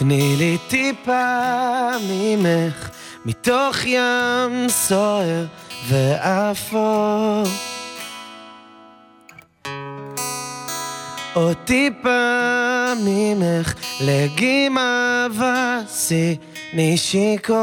תני לי טיפה ממך, מתוך ים סוער ואפור. עוד טיפה ממך לגימה ושיני שיכור.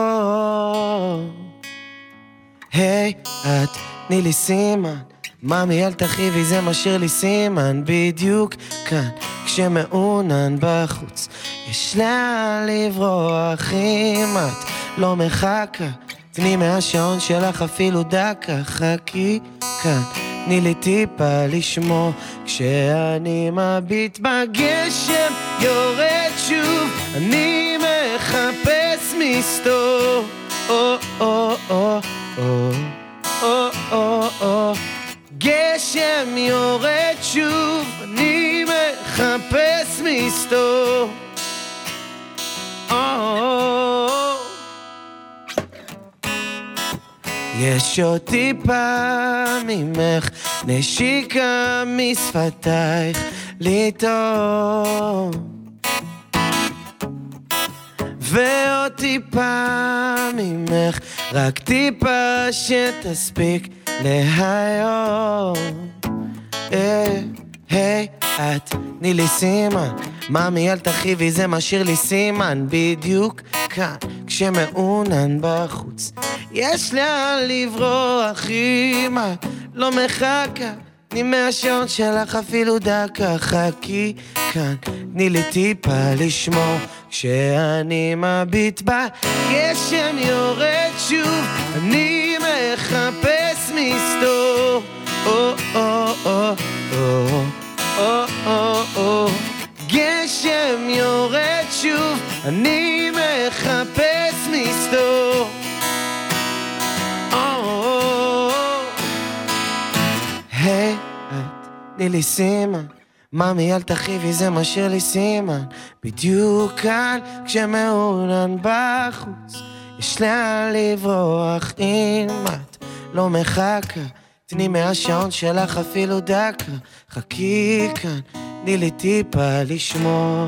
היי, את תני לי סימן, ממי אל תכאיבי זה משאיר לי סימן בדיוק כאן כשמעונן בחוץ יש לאן לברוח אם את לא מחכה תני מהשעון שלך אפילו דקה חכי כאן. תני לי טיפה לשמור כשאני מביט בגשם יורד שוב אני מחפש מסתור. או או או או. גשם יורד שוב אני מחפש מסתור יש עוד טיפה ממך, נשיקה משפתייך לטעום. ועוד טיפה ממך, רק טיפה שתספיק להיום. היי, היי, את, תני לי סימן, ממי אל תכאיבי זה משאיר לי סימן, בדיוק כאן, כשמעונן בחוץ. יש לאן לברוח אם את לא מחכה. תני מהשעון שלך אפילו דקה. חכי כאן. תני לי טיפה לשמור. כשאני מביט גשם יורד שוב. אני מחפש מסתור. או או או או או או או. גשם יורד שוב. אני מחפש מסתור תני לי סימן. ממי אל תכאיבי זה משאיר לי סימן. בדיוק כאן כשמעונן בחוץ. יש לאן לברוח אם את לא מחכה. תני מהשעון שלך אפילו דקה. חכי כאן, תני לי טיפה לשמור.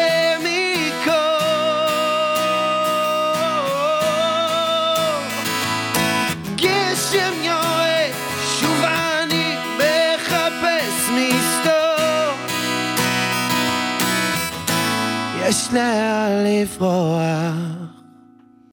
יש לאן לברוח.